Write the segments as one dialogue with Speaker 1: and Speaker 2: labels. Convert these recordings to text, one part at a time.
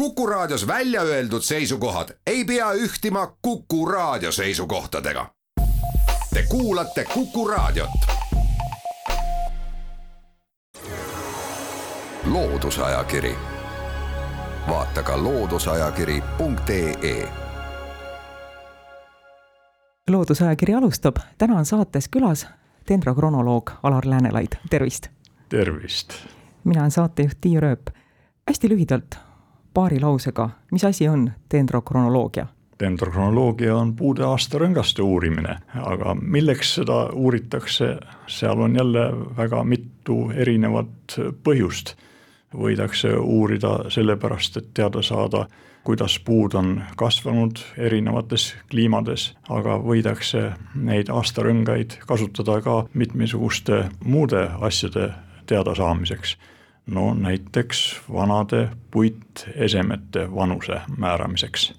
Speaker 1: Kuku Raadios välja öeldud seisukohad ei pea ühtima Kuku Raadio seisukohtadega. Te kuulate Kuku Raadiot. loodusajakiri, vaata ka looduseajakiri.ee
Speaker 2: loodusajakiri alustab, täna on saates külas dendrokronoloog Alar Läänelaid, tervist!
Speaker 3: tervist!
Speaker 2: mina olen saatejuht Tiia Rööp. hästi lühidalt, paari lausega, mis asi on dendrokronoloogia?
Speaker 3: dendrokronoloogia on puude aastarõngaste uurimine, aga milleks seda uuritakse, seal on jälle väga mitu erinevat põhjust. võidakse uurida sellepärast, et teada saada, kuidas puud on kasvanud erinevates kliimades, aga võidakse neid aastarõngaid kasutada ka mitmesuguste muude asjade teadasaamiseks no näiteks vanade puitesemete vanuse määramiseks.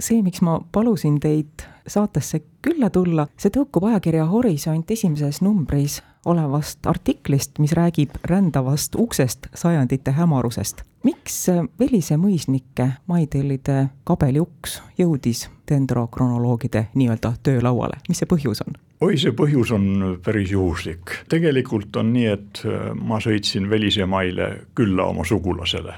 Speaker 2: see, miks ma palusin teid saatesse külla tulla, see tõukub ajakirja Horisont esimeses numbris olevast artiklist, mis räägib rändavast uksest sajandite hämarusest. miks Velise mõisnike maitellide kabeliuks jõudis dendrokronoloogide nii-öelda töölauale, mis see põhjus on?
Speaker 3: oi, see põhjus on päris juhuslik. tegelikult on nii, et äh, ma sõitsin Velisemaile külla oma sugulasele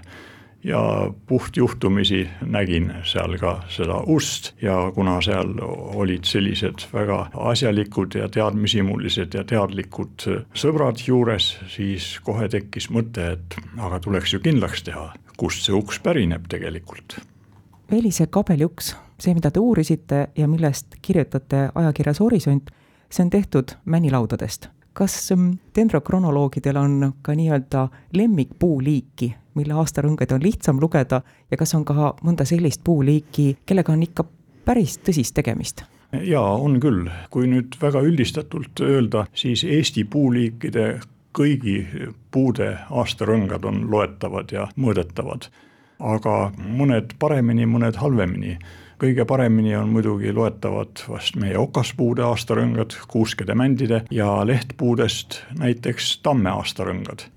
Speaker 3: ja puhtjuhtumisi nägin seal ka seda ust ja kuna seal olid sellised väga asjalikud ja teadmisimulised ja teadlikud sõbrad juures, siis kohe tekkis mõte, et aga tuleks ju kindlaks teha, kust see uks pärineb tegelikult.
Speaker 2: Velise kabeliuks, see, mida te uurisite ja millest kirjutate ajakirjas Horisont see on tehtud mänilaudadest. kas mm, dendrokronoloogidel on ka nii-öelda lemmikpuuliiki, mille aastarõngaid on lihtsam lugeda ja kas on ka mõnda sellist puuliiki, kellega on ikka päris tõsist tegemist?
Speaker 3: jaa, on küll, kui nüüd väga üldistatult öelda, siis Eesti puuliikide kõigi puude aastarõngad on loetavad ja mõõdetavad. aga mõned paremini, mõned halvemini kõige paremini on muidugi loetavad vast meie okaspuude aastarõngad, kuuskede mändide ja lehtpuudest näiteks tamme aastarõngad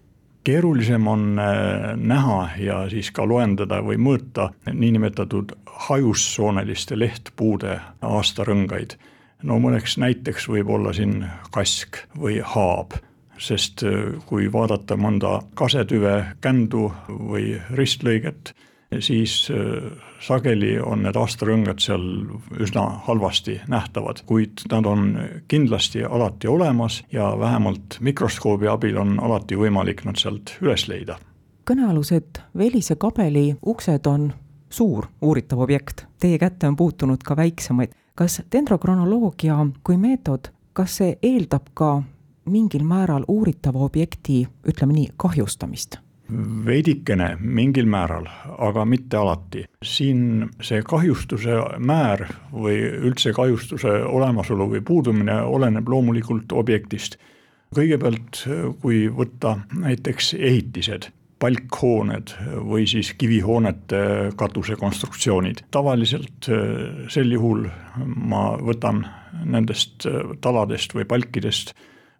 Speaker 3: keerulisem on äh, näha ja siis ka loendada või mõõta niinimetatud hajussooneliste lehtpuude aastarõngaid. no mõneks näiteks võib olla siin kask või haab, sest äh, kui vaadata mõnda kasetüve, kändu või ristlõiget, siis äh, sageli on need aastarõngad seal üsna halvasti nähtavad, kuid nad on kindlasti alati olemas ja vähemalt mikroskoobi abil on alati võimalik nad sealt üles leida.
Speaker 2: kõnealused Velise kabeli uksed on suur uuritav objekt, teie kätte on puutunud ka väiksemaid. kas dendrokronoloogia kui meetod, kas see eeldab ka mingil määral uuritava objekti, ütleme nii, kahjustamist?
Speaker 3: Veidikene mingil määral, aga mitte alati. siin see kahjustuse määr või üldse kahjustuse olemasolu või puudumine oleneb loomulikult objektist. kõigepealt, kui võtta näiteks ehitised, palkhooned või siis kivihoonete katusekonstruktsioonid. tavaliselt sel juhul ma võtan nendest taladest või palkidest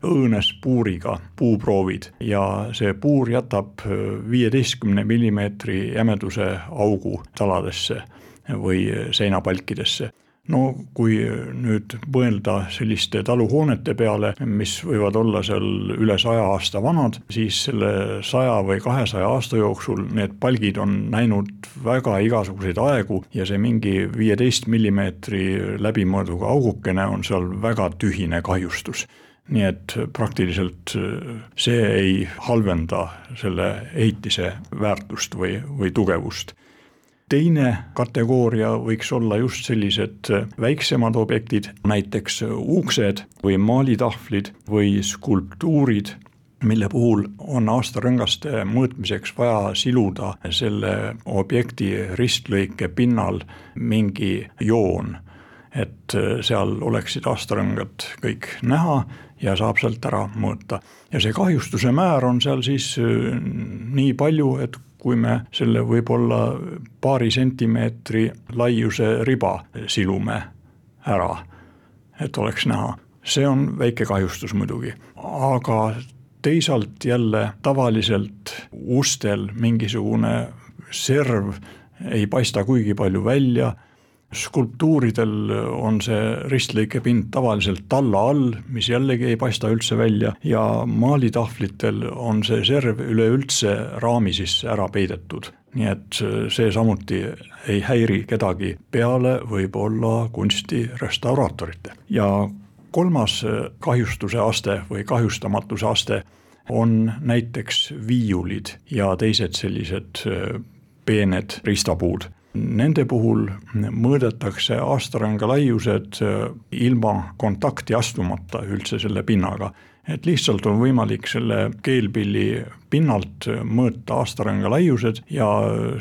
Speaker 3: õõnes puuriga puuproovid ja see puur jätab viieteistkümne millimeetri jämeduse augu taladesse või seinapalkidesse. No kui nüüd mõelda selliste taluhoonete peale, mis võivad olla seal üle saja aasta vanad, siis selle saja või kahesaja aasta jooksul need palgid on näinud väga igasuguseid aegu ja see mingi viieteist millimeetri läbimõõduga augukene on seal väga tühine kahjustus nii et praktiliselt äh, see ei halvenda selle ehitise väärtust või, või tugevust. teine kategooria võiks olla just sellised äh, väiksemad objektid, näiteks uksed või maalitahvlid või skulptuurid, mille puhul on aastarõngaste mõõtmiseks vaja siluda selle objekti ristlõike pinnal mingi joon et äh, seal oleksid aastarõngad kõik näha ja saab sealt ära mõõta. ja see kahjustuse määr on seal siis äh, nii palju, et kui me selle võib-olla paari sentimeetri laiuse riba silume ära, et oleks näha, see on väike kahjustus muidugi, aga teisalt jälle tavaliselt ustel mingisugune serv ei paista kuigi palju välja skulptuuridel on see ristlõikepind tavaliselt talla all, mis jällegi ei paista üldse välja ja maalitahvlitel on see serv üleüldse raami sisse ära peidetud. nii et see samuti ei häiri kedagi peale võib-olla kunstirestauraatorite ja kolmas kahjustuse aste või kahjustamatuse aste on näiteks viiulid ja teised sellised peened riistapuud Nende puhul mõõdetakse aastaranga laiused äh, ilma kontakti astumata üldse selle pinnaga. et lihtsalt on võimalik selle keelpilli pinnalt mõõta aastaranga laiused ja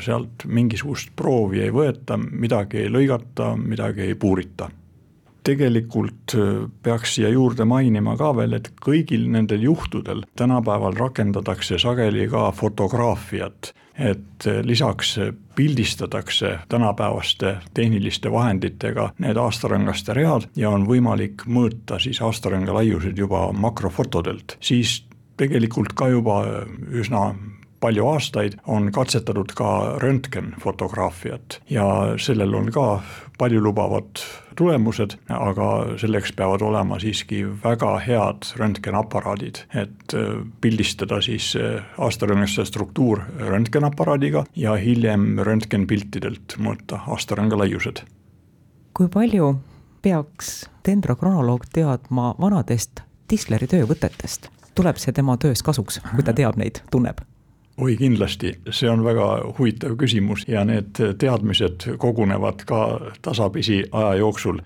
Speaker 3: sealt mingisugust proovi ei võeta, midagi ei lõigata, midagi ei puurita tegelikult äh, peaks siia juurde mainima ka veel, et kõigil nendel juhtudel tänapäeval rakendatakse sageli ka fotograafiat. Et lisaks pildistatakse tänapäevaste tehniliste vahenditega need aastarangaste read ja on võimalik mõõta siis aastaranga laiused juba makrofotodelt, siis tegelikult ka juba üsna palju aastaid on katsetatud ka röntgenfotograafiat ja sellel on ka paljulubavad tulemused, aga selleks peavad olema siiski väga head röntgenaparaadid, et äh, pildistada siis äh, aastarõngeste struktuur röntgenaparaadiga ja hiljem röntgenpiltidelt mõõta aastarõnga laiused.
Speaker 2: kui palju peaks dendrokronoloog teadma vanadest Tisleri töövõtetest? tuleb see tema töös kasuks, kui ta teab neid, tunneb?
Speaker 3: Oi kindlasti, see on väga huvitav küsimus ja need teadmised kogunevad ka tasapisi aja jooksul.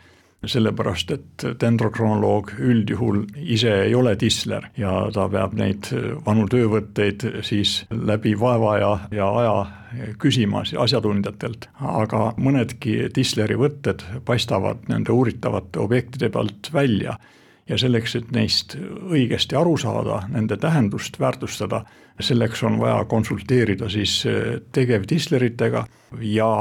Speaker 3: Sellepärast, et dendrokronoloog üldjuhul ise ei ole tisler ja ta peab neid vanu töövõtteid siis läbi vaeva ja, ja aja küsima asjatundjatelt, aga mõnedki tisleri võtted paistavad nende uuritavate objektide pealt välja ja selleks, et neist õigesti aru saada, nende tähendust väärtustada, selleks on vaja konsulteerida siis eh, tegevtisleritega ja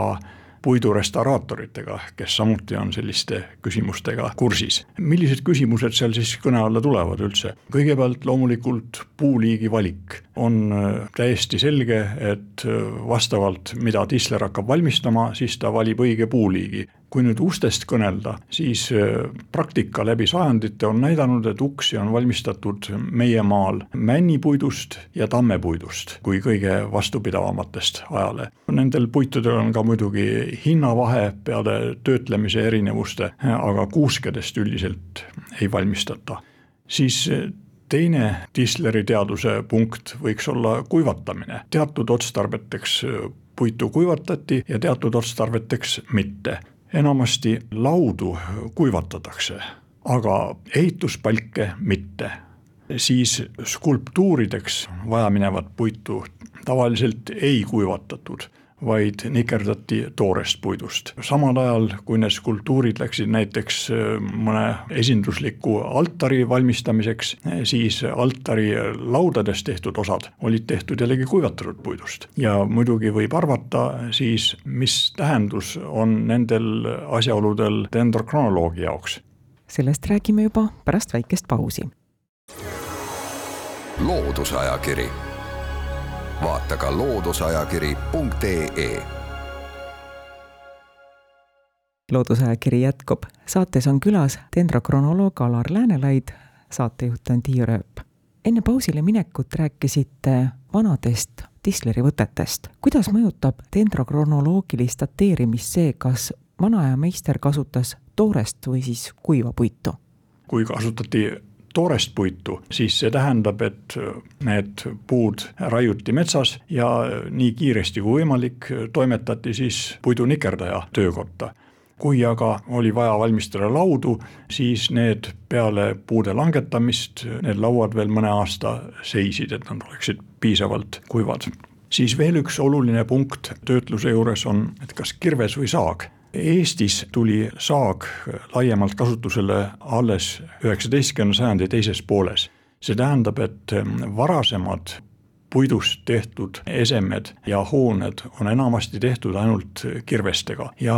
Speaker 3: puidurestauraatoritega, kes samuti on selliste küsimustega kursis. millised küsimused seal siis kõne alla tulevad üldse? kõigepealt loomulikult puuliigi valik. on äh, täiesti selge, et äh, vastavalt, mida tisler hakkab valmistama, siis ta valib õige puuliigi kui nüüd ustest kõnelda, siis äh, praktika läbi sajandite on näidanud, et uksi on valmistatud meie maal männipuidust ja tammepuidust kui kõige vastupidavamatest ajale. Nendel puitudel on ka muidugi hinnavahe peale töötlemise erinevuste, aga kuuskedest üldiselt ei valmistata. siis äh, teine Tisleri teaduse punkt võiks olla kuivatamine, teatud otstarbeteks äh, puitu kuivatati ja teatud otstarbeteks mitte enamasti laudu kuivatatakse, aga ehituspalke mitte. siis skulptuurideks vajaminevat puitu tavaliselt ei kuivatatud vaid nikerdati toorest puidust. samal ajal, kui need skulptuurid läksid näiteks äh, mõne esindusliku altari valmistamiseks, siis altari laudadest tehtud osad olid tehtud jällegi kuivatatud puidust. ja muidugi võib arvata siis, mis tähendus on nendel asjaoludel dendrokronoloogi jaoks.
Speaker 2: sellest räägime juba pärast väikest pausi.
Speaker 1: loodusajakiri vaata ka looduseajakiri.ee.
Speaker 2: loodusajakiri jätkub, saates on külas dendrokronoloog Alar Läänelaid, saatejuht on Tiia Rööp. enne pausile minekut rääkisite vanadest Tisleri võtetest. kuidas mõjutab dendrokronoloogilist dateerimist see, kas vanaja meister kasutas toorest või siis kuiva puitu?
Speaker 3: kui kasutati toorest puitu, siis see tähendab, et need puud raiuti metsas ja nii kiiresti kui võimalik toimetati siis puidunikerdaja töökotta kui aga oli vaja valmistada laudu, siis need peale puude langetamist, need lauad veel mõne aasta seisid, et nad oleksid piisavalt kuivad. siis veel üks oluline punkt töötluse juures on, et kas kirves või saag Eestis tuli saag laiemalt kasutusele alles üheksateistkümnenda sajandi teises pooles. see tähendab, et varasemad puidust tehtud esemed ja hooned on enamasti tehtud ainult kirvestega ja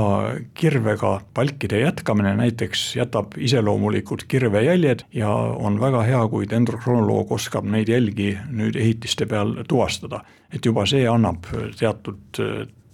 Speaker 3: kirvega palkide jätkamine näiteks jätab iseloomulikud kirvejäljed ja on väga hea, kui dendrokronoloog oskab neid jälgi nüüd ehitiste peal tuvastada. et juba see annab teatud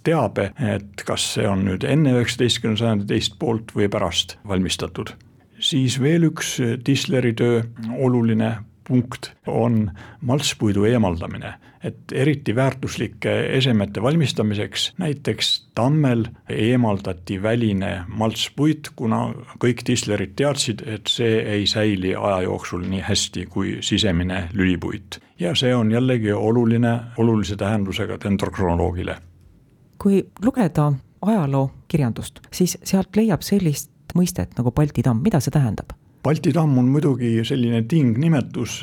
Speaker 3: teabe, et kas see on nüüd enne üheksateistkümnenda sajandi teist poolt või pärast valmistatud. siis veel üks Tisleri töö oluline punkt on maltspuidu eemaldamine, et eriti väärtuslike esemete valmistamiseks, näiteks tammel eemaldati väline maltspuit, kuna kõik tislerid teadsid, et see ei säili aja jooksul nii hästi kui sisemine lülipuit. ja see on jällegi oluline, olulise tähendusega dendrokronoloogile.
Speaker 2: Kui lugeda ajalookirjandust, siis sealt leiab sellist mõistet nagu Balti tamm, mida see tähendab?
Speaker 3: Balti tamm on muidugi selline tingnimetus,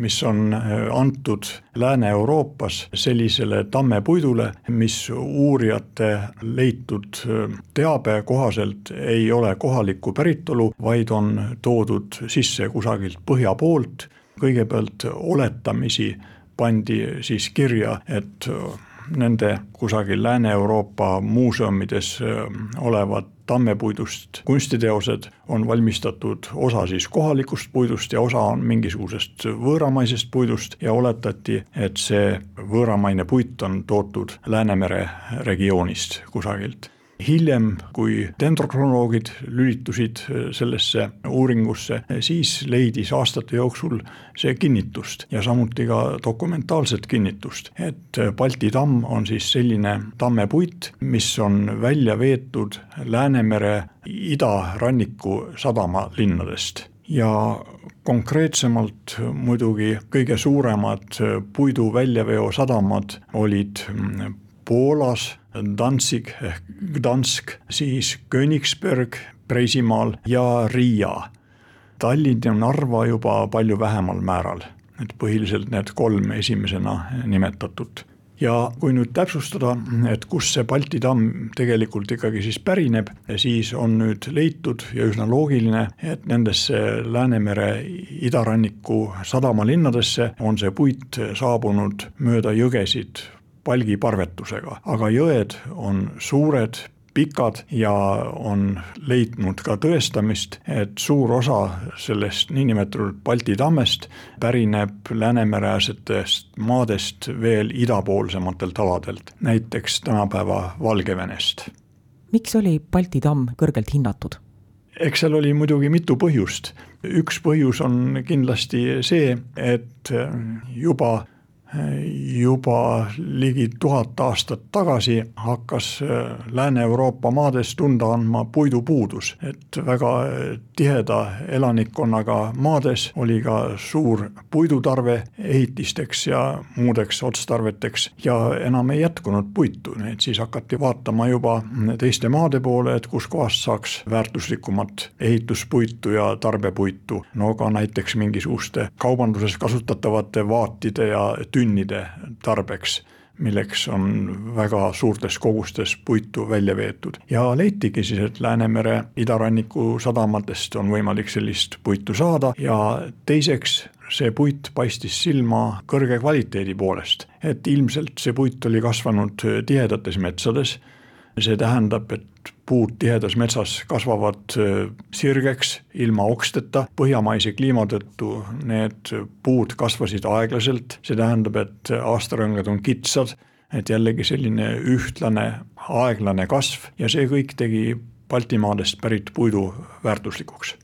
Speaker 3: mis on antud Lääne-Euroopas sellisele tammepuidule, mis uurijate leitud teabe kohaselt ei ole kohalikku päritolu, vaid on toodud sisse kusagilt põhja poolt. kõigepealt oletamisi pandi siis kirja, et nende kusagil Lääne-Euroopa muuseumides olevad tammepuidust kunstiteosed on valmistatud osa siis kohalikust puidust ja osa on mingisugusest võõramaisest puidust ja oletati, et see võõramaine puit on toodud Läänemere regioonist kusagilt hiljem, kui dendrokronoloogid lülitusid äh, sellesse uuringusse, siis leidis aastate jooksul see kinnitust ja samuti ka dokumentaalset kinnitust, et äh, Balti tamm on siis selline tammepuit, mis on välja veetud Läänemere idaranniku sadamalinnadest ja konkreetsemalt muidugi kõige suuremad äh, puidu väljaveosadamad olid mm, Poolas Danzig ehk Gdansk, siis Königsberg Preisimaal ja Riia. Tallinn ja Narva juba palju vähemal määral, et põhiliselt need kolm esimesena nimetatud ja kui nüüd täpsustada, et kust see Balti tamm tegelikult ikkagi siis pärineb, siis on nüüd leitud ja üsna loogiline, et nendesse Läänemere idaranniku sadamalinnadesse on see puit saabunud mööda jõgesid palgiparvetusega, aga jõed on suured, pikad ja on leidnud ka tõestamist, et suur osa sellest niinimetatud Balti tammest pärineb Läänemere-äärsetest maadest veel idapoolsematelt aladelt, näiteks tänapäeva Valgevenest.
Speaker 2: miks oli Balti tamm kõrgelt hinnatud?
Speaker 3: eks seal oli muidugi mitu põhjust, üks põhjus on kindlasti see, et juba juba ligi tuhat aastat tagasi hakkas äh, Lääne-Euroopa maades tunda andma puidupuudus, et väga tiheda elanikkonnaga maades oli ka suur puidutarve ehitisteks ja muudeks otstarveteks ja enam ei jätkunud puitu, et siis hakati vaatama juba teiste maade poole, et kuskohast saaks väärtuslikumat ehituspuitu ja tarbepuitu, no ka näiteks mingisuguste kaubanduses kasutatavate vaatide ja tünnide tünnide tarbeks milleks on väga suurtes kogustes puitu välja veetud. ja leitigi siis, et Läänemere idaranniku sadamatest on võimalik sellist puitu saada ja teiseks see puit paistis silma kõrge kvaliteedi poolest, et ilmselt see puit oli kasvanud tihedates metsades. see tähendab, et puud tihedas metsas kasvavad äh, sirgeks ilma oksteta, põhjamaise kliima tõttu need puud kasvasid aeglaselt, see tähendab, et aastarõngad on kitsad, et jällegi selline ühtlane, aeglane kasv ja see kõik tegi Baltimaadest pärit puidu väärtuslikuks.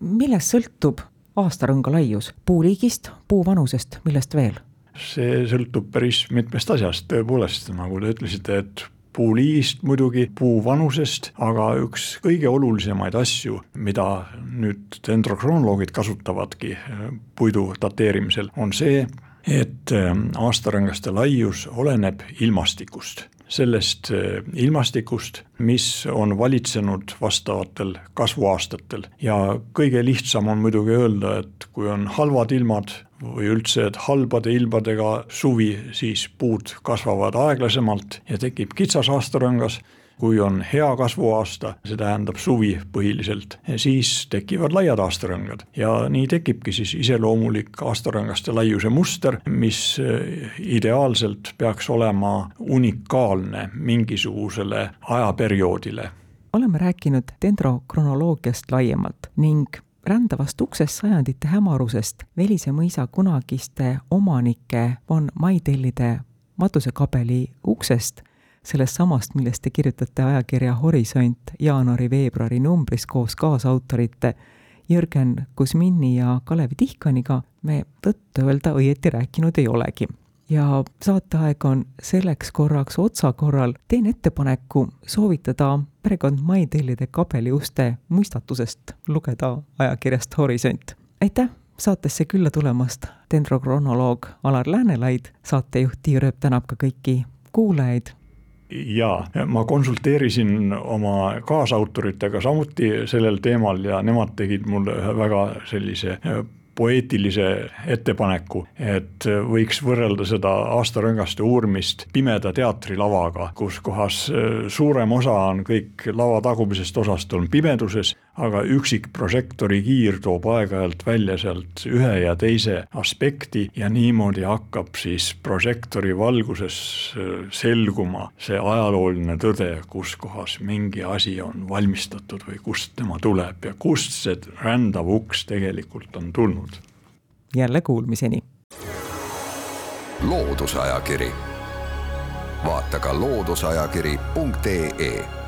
Speaker 2: millest sõltub aastarõnga laius, puuliigist, puu vanusest, millest veel?
Speaker 3: see sõltub päris mitmest asjast, tõepoolest, nagu te ütlesite, et puuliigist muidugi, puu vanusest, aga üks kõige olulisemaid asju, mida nüüd dendrokronoloogid kasutavadki äh, puidu dateerimisel, on see, et äh, aastarõngaste laius oleneb ilmastikust. Sellest äh, ilmastikust, mis on valitsenud vastavatel kasvuaastatel. Ja kõige lihtsam on muidugi öelda, et kui on halvad ilmad või üldse, et halbade ilmadega suvi, siis puud kasvavad aeglasemalt ja tekib kitsas aastarõngas kui on hea kasvuaasta, see tähendab suvi põhiliselt, siis tekivad laiad aastarõngad ja nii tekibki siis iseloomulik aastarõngaste laiuse muster, mis eh, ideaalselt peaks olema unikaalne mingisugusele ajaperioodile.
Speaker 2: oleme rääkinud dendrokronoloogiast laiemalt ning rändavast uksest sajandite hämarusest. Velise mõisa kunagiste omanike von Maitellide matusekabeli uksest. Sellest samast, millest te kirjutate ajakirja Horisont jaanuari-veebruari numbris koos kaasautorite Jürgen Kusmini ja Kalev Tihkaniga me tõtt-öelda õieti rääkinud ei olegi ja saateaeg on selleks korraks otsakorral, teen ettepaneku soovitada perekond Maitellide kabeliuste muistatusest lugeda ajakirjast Horisont. aitäh saatesse külla tulemast, dendrokronoloog Alar Läänelaid, saatejuht Tiia Rööp tänab ka kõiki kuulajaid
Speaker 3: jaa, ma konsulteerisin oma kaasautoritega samuti sellel teemal ja nemad tegid mulle ühe väga sellise poeetilise ettepaneku, et võiks võrrelda seda aastarõngaste uurimist pimeda teatrilavaga, kus kohas äh, suurem osa on kõik lava tagumisest osast on pimeduses, aga üksik prožektori kiir toob aeg-ajalt välja sealt ühe ja teise aspekti ja niimoodi hakkab siis prožektori valguses äh, selguma see ajalooline tõde, kus kohas mingi asi on valmistatud või kust tema tuleb ja kust see rändav uks tegelikult on tulnud.
Speaker 2: Jälle kuulmiseni.
Speaker 1: loodusajakiri, vaata ka looduseajakiri.ee